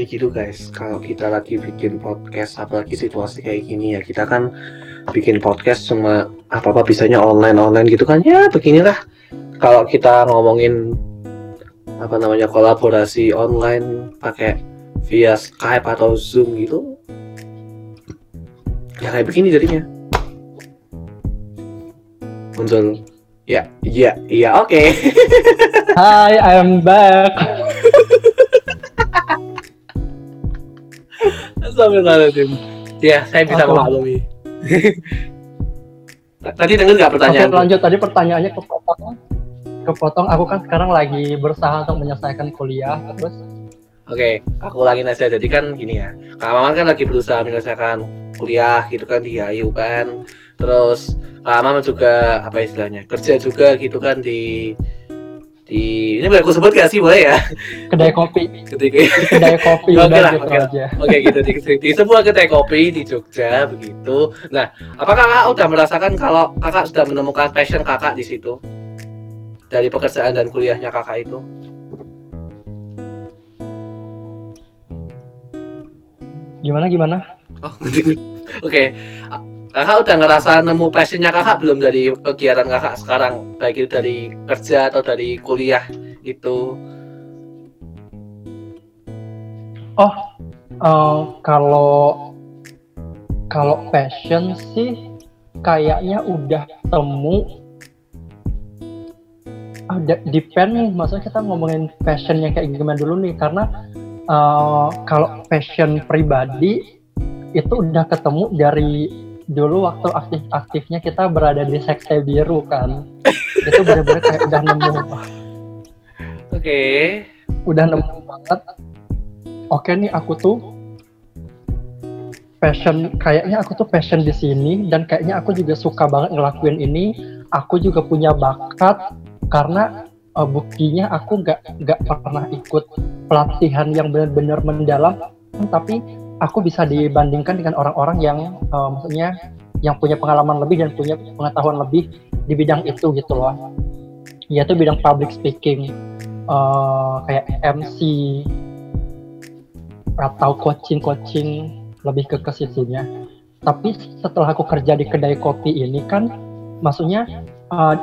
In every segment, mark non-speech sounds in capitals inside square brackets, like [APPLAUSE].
jadi gitu guys. Kalau kita lagi bikin podcast apalagi situasi kayak gini ya kita kan bikin podcast cuma apa apa bisanya online online gitu kan. Ya beginilah. Kalau kita ngomongin apa namanya kolaborasi online pakai via Skype atau Zoom gitu ya kayak begini jadinya. Muncul ya ya ya oke. [LAUGHS] Hi, I'm back. Astagfirullahaladzim. Ya, saya bisa memaklumi. Tadi denger nggak Oke, pertanyaan? lanjut tadi pertanyaannya kepotong. Kepotong. Aku kan sekarang lagi berusaha untuk menyelesaikan kuliah. Terus Oke, aku lagi nasihat. Jadi kan gini ya, Kak Maman kan lagi berusaha menyelesaikan kuliah gitu kan di HIU kan. Terus Kak Maman juga apa istilahnya kerja juga gitu kan di di ini boleh aku sebut gak sih boleh ya? kedai kopi, Ketika kedai kopi Oke lah, gitu oke. Oke gitu di, di sebuah kedai kopi di Jogja begitu. Nah, apakah kakak udah merasakan kalau kakak sudah menemukan passion kakak di situ dari pekerjaan dan kuliahnya kakak itu? Gimana gimana? Oh, [LAUGHS] oke. Kakak udah ngerasa nemu passionnya kakak belum dari kegiatan kakak sekarang baik itu dari kerja atau dari kuliah itu? Eh, kalau kalau passion sih kayaknya udah temu ada depend nih maksudnya kita ngomongin passion yang kayak gimana dulu nih karena eh, kalau passion pribadi itu udah ketemu dari dulu waktu aktif aktifnya kita berada di sekte biru kan. Itu benar-benar kayak udah nemu. Oke. udah nemu banget. Oke nih aku tuh passion kayaknya aku tuh passion di sini dan kayaknya aku juga suka banget ngelakuin ini. Aku juga punya bakat karena eh, buktinya aku nggak nggak pernah ikut pelatihan yang benar-benar mendalam tapi aku bisa dibandingkan dengan orang-orang yang eh, maksudnya yang punya pengalaman lebih dan punya pengetahuan lebih di bidang itu gitu loh yaitu bidang public speaking eh, kayak MC atau coaching-coaching lebih ke ke situnya. Tapi setelah aku kerja di kedai kopi ini kan, maksudnya eh,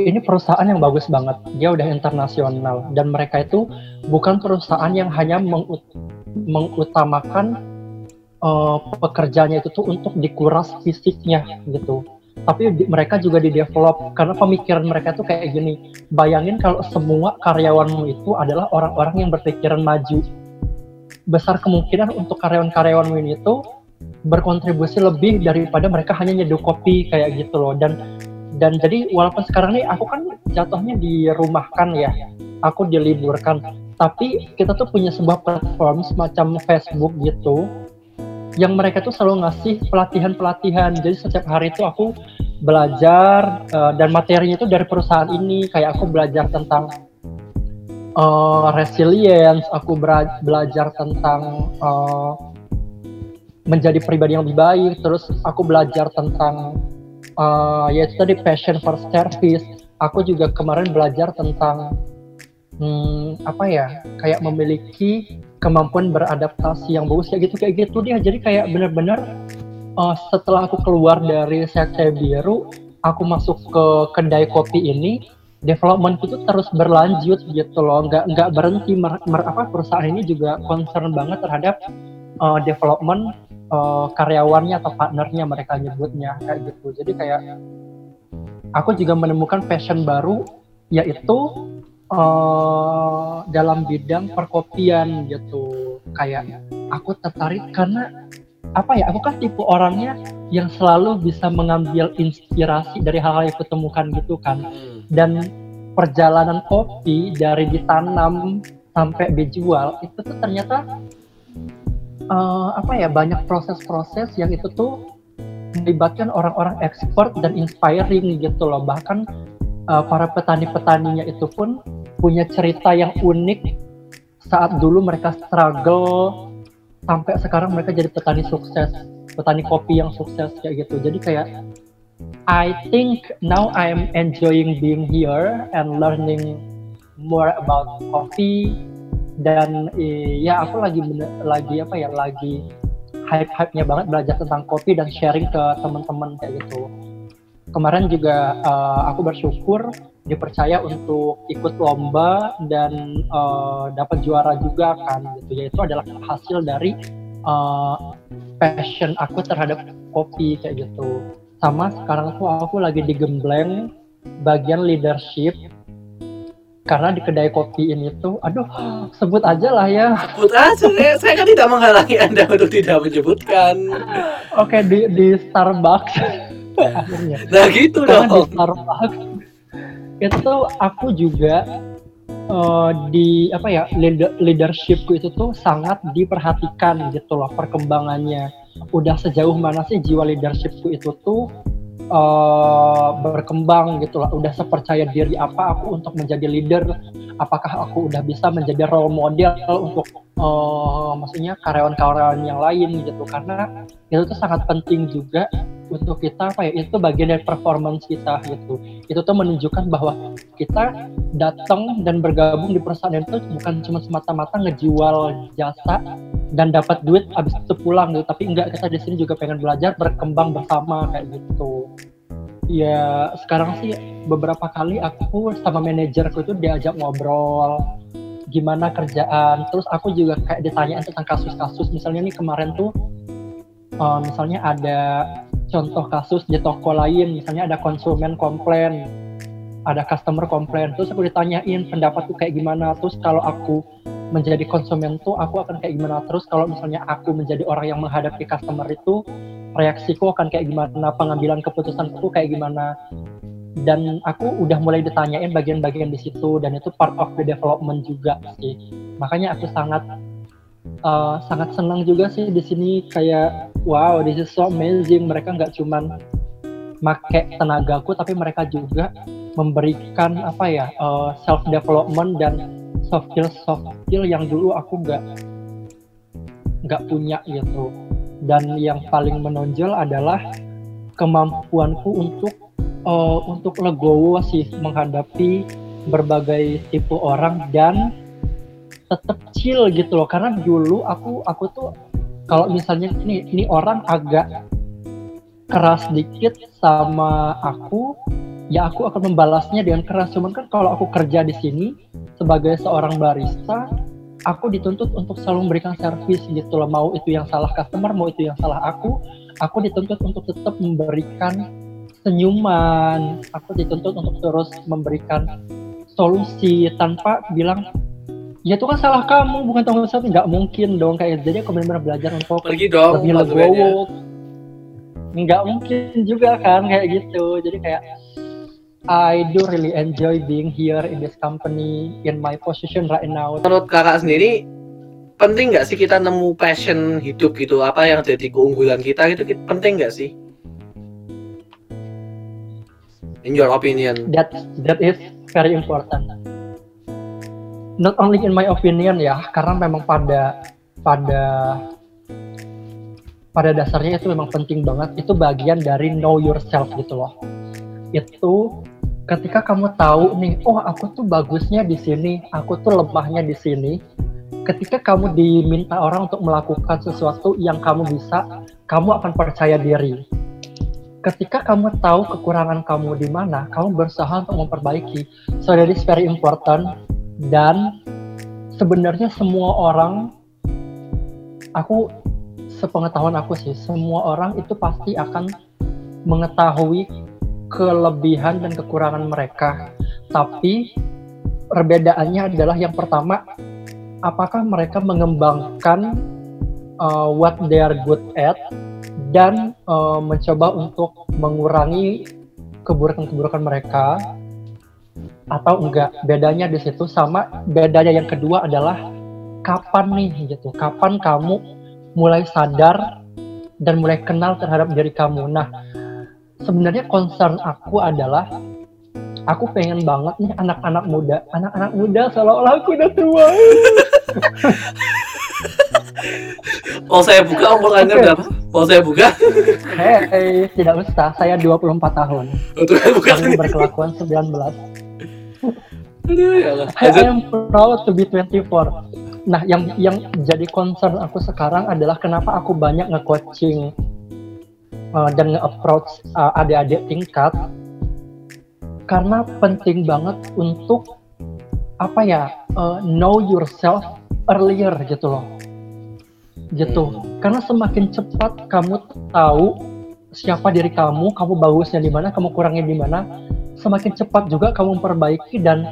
ini perusahaan yang bagus banget. Dia udah internasional dan mereka itu bukan perusahaan yang hanya mengut- mengutamakan eh, pekerjaannya itu tuh untuk dikuras fisiknya gitu. Tapi di- mereka juga di develop karena pemikiran mereka tuh kayak gini. Bayangin kalau semua karyawanmu itu adalah orang-orang yang berpikiran maju besar kemungkinan untuk karyawan-karyawan ini itu berkontribusi lebih daripada mereka hanya nyeduh kopi kayak gitu loh dan dan jadi walaupun sekarang nih aku kan jatuhnya dirumahkan ya aku diliburkan tapi kita tuh punya sebuah platform semacam Facebook gitu yang mereka tuh selalu ngasih pelatihan-pelatihan. Jadi setiap hari itu aku belajar eh, dan materinya itu dari perusahaan ini. Kayak aku belajar tentang uh, resilience, aku belajar tentang uh, menjadi pribadi yang lebih baik, terus aku belajar tentang uh, yaitu tadi passion for service. Aku juga kemarin belajar tentang hmm, apa ya, kayak memiliki kemampuan beradaptasi yang bagus kayak gitu kayak gitu dia. Jadi kayak benar-benar uh, setelah aku keluar dari sekte biru, aku masuk ke kedai kopi ini development itu terus berlanjut gitu loh. Nggak nggak berhenti. Mer, mer- apa perusahaan ini juga concern banget terhadap uh, development uh, karyawannya atau partnernya mereka nyebutnya kayak gitu. Jadi kayak aku juga menemukan passion baru yaitu uh, dalam bidang perkopian gitu. Kayak aku tertarik karena apa ya aku kan tipe orangnya yang selalu bisa mengambil inspirasi dari hal-hal yang kutemukan gitu kan. Hmm. dan perjalanan kopi dari ditanam sampai dijual itu tuh ternyata eh, apa ya banyak proses-proses yang itu tuh melibatkan orang-orang expert dan inspiring gitu loh. Bahkan eh, para petani-petaninya itu pun punya cerita yang unik saat dulu mereka struggle sampai sekarang mereka jadi petani sukses petani kopi yang sukses kayak gitu. Jadi kayak I think now I'm enjoying being here and learning more about coffee dan eh, ya aku lagi lagi apa ya lagi hype-hype-nya banget belajar tentang kopi dan sharing ke teman-teman kayak gitu kemarin juga uh, aku bersyukur dipercaya untuk ikut lomba dan uh, dapat juara juga kan gitu. Yaitu adalah hasil dari uh, passion aku terhadap kopi kayak gitu. Sama sekarang tuh aku lagi digembleng bagian leadership. Karena di kedai kopi ini tuh aduh sebut aja lah ya. Sebut aja saya, saya kan tidak menghalangi anda untuk tidak menyebutkan. Oke di di Starbucks [LAUGHS] nah gitu karena dong. di Starbucks itu aku juga uh, di apa ya leader, leadershipku itu tuh sangat diperhatikan gitu loh perkembangannya. Udah sejauh mana sih jiwa leadershipku itu tuh uh, berkembang gitu lah udah sepercaya diri apa aku untuk menjadi leader? Apakah aku udah bisa menjadi role model untuk uh, maksudnya karyawan-karyawan yang lain gitu? Karena itu tuh sangat penting juga untuk kita apa ya itu bagian dari performance kita gitu. Itu tuh menunjukkan bahwa kita datang dan bergabung di perusahaan itu bukan cuma semata-mata ngejual jasa dan dapat duit abis itu pulang gitu. Tapi enggak kita di sini juga pengen belajar berkembang bersama kayak gitu. Ya sekarang sih beberapa kali aku sama manajerku itu diajak ngobrol gimana kerjaan. Terus aku juga kayak ditanya tentang kasus-kasus. Misalnya nih kemarin tuh uh, misalnya ada contoh kasus di toko lain misalnya ada konsumen komplain ada customer komplain terus aku ditanyain pendapatku kayak gimana terus kalau aku menjadi konsumen tuh aku akan kayak gimana terus kalau misalnya aku menjadi orang yang menghadapi customer itu reaksiku akan kayak gimana pengambilan keputusan keputusanku kayak gimana. Dan aku udah mulai ditanyain bagian-bagian di situ dan itu part of the development juga sih. Makanya aku sangat uh, sangat senang juga sih di sini kayak wow this is so amazing. Mereka nggak cuman make tenagaku tapi mereka juga memberikan apa ya uh, self development dan soft skill soft skill yang dulu aku nggak nggak punya gitu. Dan yang paling menonjol adalah kemampuanku untuk uh, untuk legowo sih menghadapi berbagai tipe orang dan tetap chill gitu loh. Karena dulu aku aku tuh kalau misalnya ini ini orang agak keras dikit sama aku ya aku akan membalasnya dengan keras. Cuman kan kalau aku kerja di sini sebagai seorang barista aku dituntut untuk selalu memberikan servis gitu loh. Mau itu yang salah customer mau itu yang salah aku aku dituntut untuk tetap memberikan senyuman. Aku dituntut untuk terus memberikan solusi tanpa bilang ya itu kan salah kamu bukan tanggung jawab nggak mungkin dong kayak jadi aku benar-benar belajar untuk Pergi dong, lebih legowo nggak mungkin juga kan kayak gitu jadi kayak I do really enjoy being here in this company in my position right now. Menurut kakak sendiri penting nggak sih kita nemu passion hidup gitu apa yang jadi keunggulan kita gitu penting nggak sih? In your opinion? That that is very important. Not only in my opinion ya, karena memang pada pada pada dasarnya itu memang penting banget. Itu bagian dari know yourself gitu loh. Itu ketika kamu tahu nih, oh aku tuh bagusnya di sini, aku tuh lemahnya di sini. Ketika kamu diminta orang untuk melakukan sesuatu yang kamu bisa, kamu akan percaya diri. Ketika kamu tahu kekurangan kamu di mana, kamu berusaha untuk memperbaiki. So that is very important. Dan sebenarnya semua orang, aku sepengetahuan aku sih, semua orang itu pasti akan mengetahui kelebihan dan kekurangan mereka. Tapi perbedaannya adalah yang pertama, apakah mereka mengembangkan uh, what they are good at dan uh, mencoba untuk mengurangi keburukan-keburukan mereka atau enggak. Bedanya di situ sama bedanya yang kedua adalah kapan nih gitu. Kapan kamu mulai sadar dan mulai kenal terhadap diri kamu. Nah, sebenarnya concern aku adalah aku pengen banget nih anak-anak muda, anak-anak muda seolah-olah aku udah tua. [LAUGHS] oh saya buka umur anda berapa? Oh saya buka? Hei, hey, tidak usah. Saya 24 tahun. Untuk buka. Kami berkelakuan 19. Aduh, ya Allah. I am proud to be 24. Nah, yang yang jadi concern aku sekarang adalah kenapa aku banyak nge-coaching uh, dan nge-approach uh, adik-adik tingkat. Karena penting banget untuk apa ya uh, know yourself earlier gitu loh. Gitu. Karena semakin cepat kamu tahu siapa diri kamu kamu bagusnya di mana kamu kurangnya di mana semakin cepat juga kamu memperbaiki dan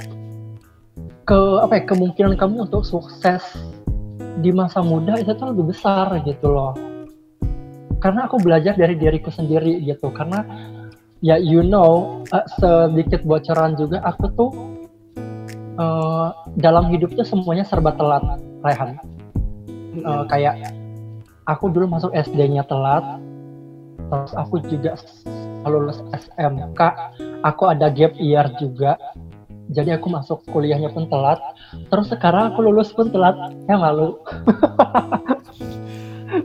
ke apa ya kemungkinan kamu untuk sukses di masa muda itu tuh lebih besar gitu loh. Karena aku belajar dari diriku sendiri gitu. Karena ya you know uh, sedikit bocoran juga aku tuh uh, dalam hidupnya semuanya serba telat Rehan. Uh, kayak aku dulu masuk SD-nya telat terus aku juga lulus SMK aku ada gap year juga. Jadi aku masuk kuliahnya pun telat. Terus sekarang aku lulus pun telat. Ya malu.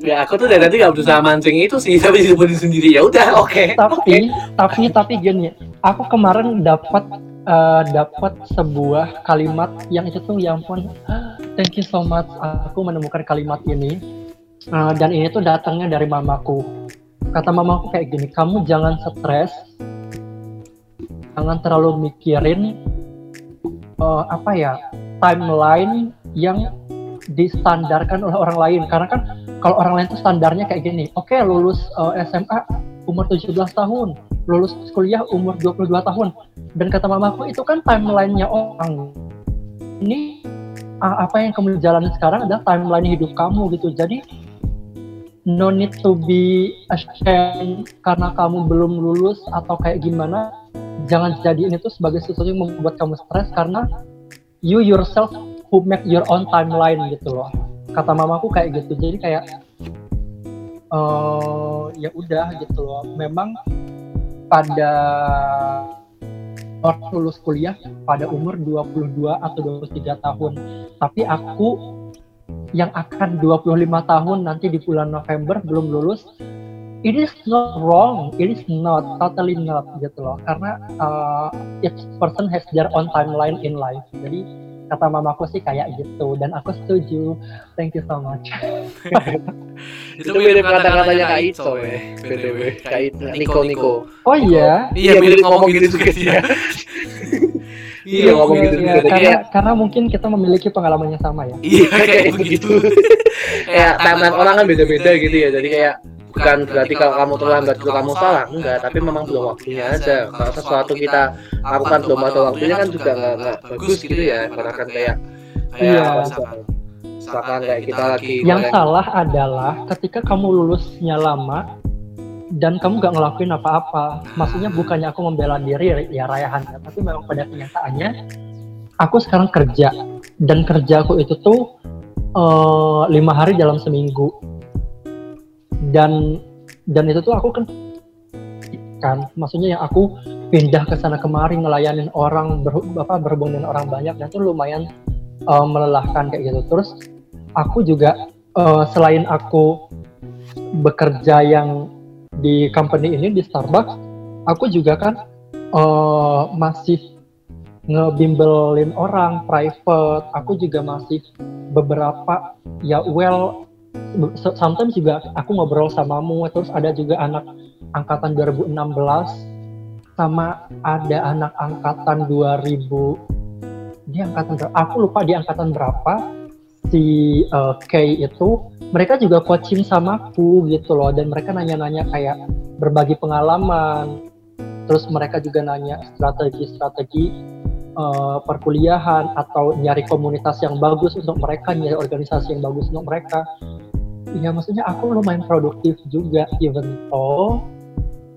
Ya aku tuh dari tadi gak berusaha mancing itu sih [LAUGHS] tapi disebutin sendiri. Ya udah oke. Okay. tapi okay. tapi tapi gini aku kemarin dapat uh, dapat sebuah kalimat yang itu tuh yang pun thank you so much. Aku menemukan kalimat ini uh, dan ini tuh datangnya dari mamaku kata mamaku kayak gini kamu jangan stres. Jangan terlalu mikirin uh, apa ya timeline yang distandarkan oleh orang lain. Karena kan kalau orang lain tuh standarnya kayak gini oke okay, lulus uh, SMA umur 17 tahun lulus kuliah umur 22 tahun. Dan kata mamaku itu kan timelinenya orang. Ini uh, apa yang kamu jalani sekarang adalah timeline hidup kamu gitu. Jadi no need to be ashamed karena kamu belum lulus atau kayak gimana. Jangan jadi ini tuh sebagai sesuatu yang membuat kamu stres karena you yourself who make your own timeline gitu loh. Kata mamaku kayak gitu. Jadi kayak uh, ya udah gitu loh. Memang pada lulus kuliah pada umur 22 atau 23 tahun. Tapi aku yang akan 25 tahun nanti di bulan November belum lulus it is not wrong it is not totally not gitu loh. Karena uh, each person has their own timeline in life. Jadi kata mamaku sih kayak gitu dan aku setuju. Thank you so much. [LAUGHS] Itu mirip kata-katanya Kak Ito ya. btw Kak Ito Niko Niko oh iya. Iya mirip ngomong gitu juga dia [LAUGHS] iya ngomong gitu juga karena karena mungkin kita memiliki pengalaman yang sama ya. Iya [LAUGHS] kayak begitu. Kayak [LAUGHS] timeline orang kan beda-beda gitu ya. Jadi kayak bukan berarti kalau kamu terlambat itu kamu salah. enggak tapi memang belum waktunya aja. kalau sesuatu kita lakukan belum ada waktunya kan juga nggak nggak bagus gitu ya karena kan kayak iya misalkan kayak kita lagi yang salah adalah ketika kamu lulusnya lama dan kamu gak ngelakuin apa-apa. Maksudnya bukannya aku membela diri ya rayahan tapi memang pada kenyataannya aku sekarang kerja. Dan kerjaku itu tuh uh, lima hari dalam seminggu. Dan dan itu tuh aku kan kan? Maksudnya yang aku pindah ke sana kemari ngelayanin orang ber, apa berhubung dengan orang banyak dan itu lumayan uh, melelahkan kayak gitu. Terus aku juga uh, selain aku bekerja yang di company ini di Starbucks aku juga kan uh, masih ngebimbelin orang private. Aku juga masih beberapa ya well sometimes juga aku ngobrol samamu. Terus ada juga anak angkatan 2016 sama ada anak angkatan 2000 dia angkatan aku lupa di angkatan berapa si uh, Kay itu mereka juga coaching sama aku gitu loh. Dan mereka nanya-nanya kayak berbagi pengalaman. Terus mereka juga nanya strategi-strategi uh, perkuliahan atau nyari komunitas yang bagus untuk mereka nyari organisasi yang bagus untuk mereka. Ya maksudnya aku lumayan produktif juga even though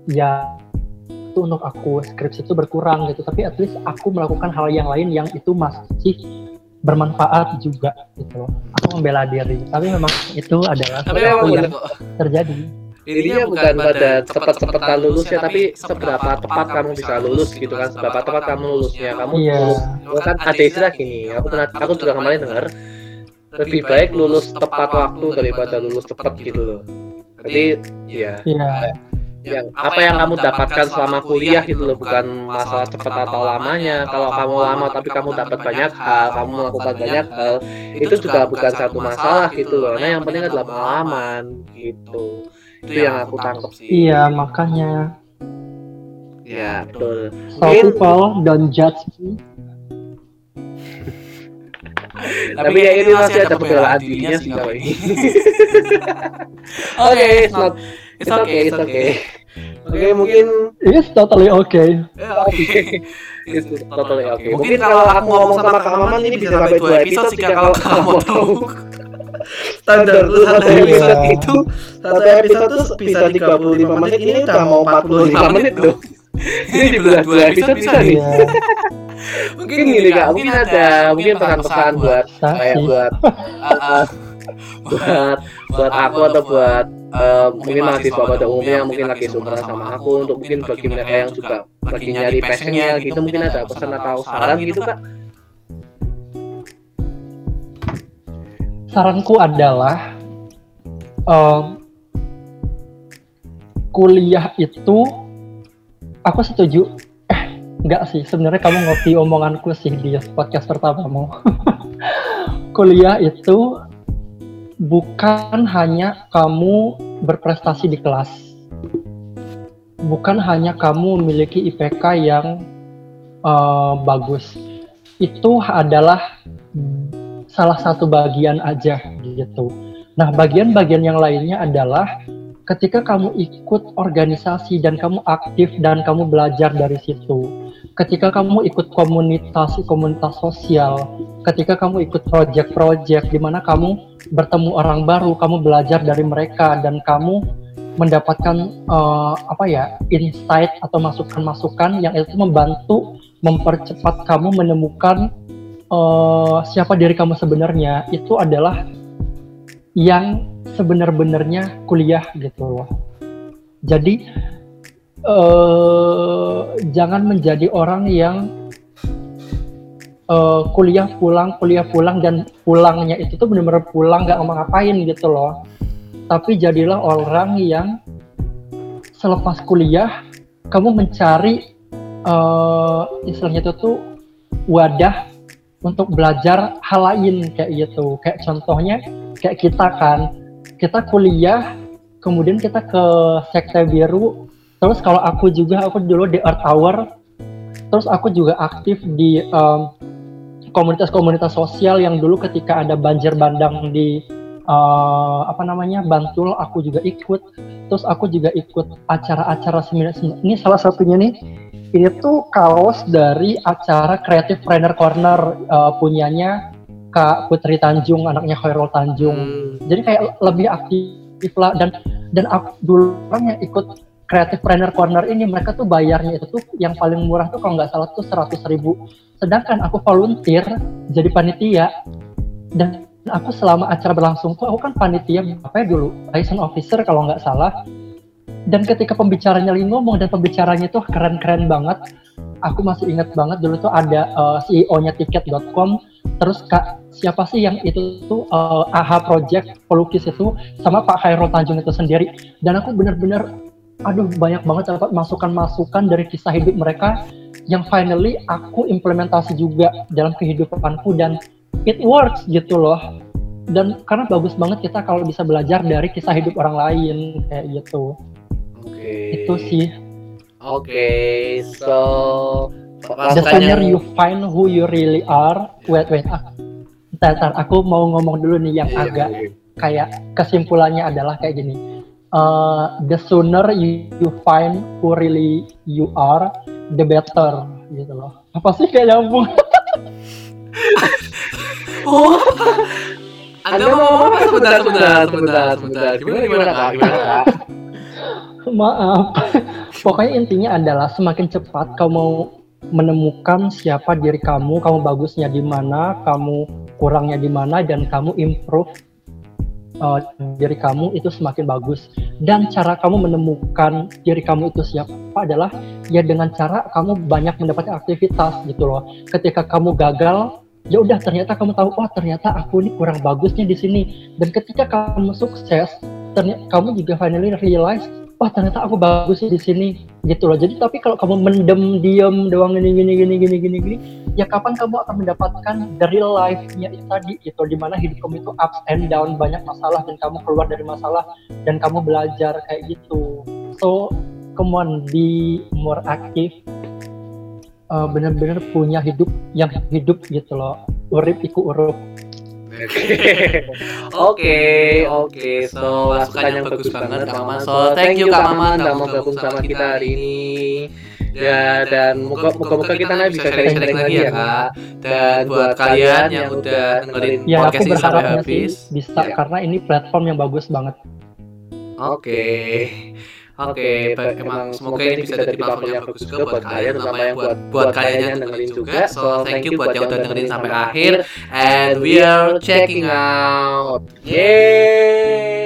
ya itu untuk aku skripsi itu berkurang gitu. Tapi at least aku melakukan hal yang lain yang itu masih bermanfaat juga gitu aku membela diri tapi memang itu adalah tapi memang yang terjadi. Intinya bukan pada cepat-cepatan lulusnya tapi seberapa tepat kamu bisa lulus gitu kan seberapa tepat kamu lulusnya. kamu iya. lulus kan ada istilah gini aku pernah aku juga kemarin dengar lebih baik lulus tepat waktu daripada lulus cepat gitu. loh. Jadi ya yeah. Yang apa yang kamu dapatkan selama kuliah gitu loh bukan masalah cepat atau lamanya. kalau kamu lama tapi kamu dapat banyak hal kamu melakukan banyak hal itu juga bukan satu masalah gitu loh. nah yang penting adalah pengalaman gitu. itu yang aku tangkap sih. Iya, makanya. ya betul. So Mungkin- people don't judge. [LAUGHS] Me. tapi ya ini masih ada pembelaan dirinya sih kalau [LAUGHS] ini [LAUGHS] oke it's not it's okay it's okay oke mungkin It's totally okay. Oke, [LAUGHS] itu totally oke. Mungkin kalau aku ngomong sama Kak Maman ini bisa sampai dua episode jika kalau kamu [LAUGHS] mau tahu. Standar tuh satu episode itu satu episode tuh bisa 35 menit ini udah mau 45 menit loh. [LAUGHS] Ini dibelah dua episode bisa nih. Iya, Mungkin gini kak, mungkin ada mungkin pesan-pesan buat kayak sih. buat uh, buat buat aku atau buat eh, mungkin mahasiswa pada umumnya yang mungkin lagi seumuran sama aku untuk mungkin bagi mereka yang juga lagi nyari passionnya gitu mungkin ada pesan atau saran gitu kak Saranku adalah em, kuliah itu aku setuju. Eh, enggak sih. Sebenarnya kamu ngopi omonganku sih di podcast pertamamu. [LAUGHS] kuliah itu bukan hanya kamu berprestasi di kelas. Bukan hanya kamu memiliki IPK yang eh, bagus. Itu adalah salah satu bagian aja gitu. Nah, bagian-bagian yang lainnya adalah ketika kamu ikut organisasi dan kamu aktif dan kamu belajar dari situ. Ketika kamu ikut komunitas komunitas sosial, ketika kamu ikut project-project di mana kamu bertemu orang baru, kamu belajar dari mereka dan kamu mendapatkan eh, apa ya insight atau masukan-masukan yang itu membantu mempercepat kamu menemukan eh, siapa diri kamu sebenarnya itu adalah yang sebenar-benarnya kuliah gitu loh. Jadi eh, jangan menjadi orang yang eh, kuliah pulang, kuliah pulang dan pulangnya itu tuh benar-benar pulang nggak ngapa-ngapain gitu loh. Tapi jadilah orang yang selepas kuliah kamu mencari eh, istilahnya itu tuh wadah untuk belajar hal lain kayak gitu. Kayak contohnya kayak kita kan, kita kuliah, kemudian kita ke sekte biru. Terus kalau aku juga, aku dulu di Earth Hour. Terus aku juga aktif di em, komunitas-komunitas sosial yang dulu ketika ada banjir bandang di eh, apa namanya Bantul, aku juga ikut. Terus aku juga ikut acara-acara seminar. Ini salah satunya nih ini tuh kaos dari acara Creative Trainer Corner uh, punyanya Kak Putri Tanjung, anaknya Khairul Tanjung. Jadi kayak lebih aktif lah dan dan aku dulu orang yang ikut Creative Trainer Corner ini mereka tuh bayarnya itu tuh yang paling murah tuh kalau nggak salah tuh 100 ribu. Sedangkan aku volunteer jadi panitia. Dan aku selama acara berlangsung tuh aku kan panitia apa ya dulu liaison officer kalau nggak salah. Dan ketika pembicaranya lagi ngomong dan pembicaranya tuh keren-keren banget aku masih ingat banget dulu tuh ada uh, CEO-nya tiket.com terus kak siapa sih yang itu tuh uh, AHA Project pelukis itu sama Pak Khairul Tanjung itu sendiri. Dan aku bener-bener aduh banyak banget dapat masukan-masukan dari kisah hidup mereka yang finally aku implementasi juga dalam kehidupanku dan it works gitu loh. Dan karena bagus banget kita kalau bisa belajar dari kisah hidup orang lain kayak gitu. Oke. Itu sih. Oke so the sooner yang- you find who you really are wait wait ah. Ntar, ntar, aku mau ngomong dulu nih yang Iya, agak iya. kayak kesimpulannya adalah kayak gini Uh, the sooner you, you find who really you are the better gitu loh apa sih kayak nyambung [LAUGHS] Oh. Anda mau ngomong apa? Sebentar, sebentar, sebentar, sebentar. Gimana gimana kak? Gimana kak? maaf [LAUGHS] pokoknya intinya adalah semakin cepat kamu mau menemukan siapa diri kamu kamu bagusnya di mana kamu kurangnya di mana dan kamu improve uh, diri kamu itu semakin bagus. Dan cara kamu menemukan diri kamu itu siapa adalah ya dengan cara kamu banyak mendapatkan aktivitas gitu loh. Ketika kamu gagal ya udah ternyata kamu tahu oh ternyata aku ini kurang bagusnya di sini. Dan ketika kamu sukses ternyata kamu juga finally realize wah ternyata aku bagus di sini gitu loh. Jadi tapi kalau kamu mendem diem doang gini gini gini gini gini gini ya kapan kamu akan mendapatkan real life-nya itu tadi itu di mana hidup kamu itu ups and down banyak masalah dan kamu keluar dari masalah dan kamu belajar kayak gitu. So come on be more aktif uh, bener-bener punya hidup yang hidup gitu loh. Urip iku urup [LAUGHS] Oke, oke. So, masukan yang bagus banget Kak Maman. So, thank you Kak Maman udah mau gabung sama kita hari ini. Ya dan moga-moga kita nanti bisa sharing-sharing lagi ya kak. Dan buat kalian yang udah dengerin ya podcast ini sampai habis. bisa Ya. karena ini platform yang bagus banget Oke. Oke, baik, emang semoga ini bisa jadi platform yang bagus juga buat kalian, terutama yang buat buat kalian yang dengerin juga. So, thank you buat yang udah dengerin sampai akhir. And we are checking out. Yeay!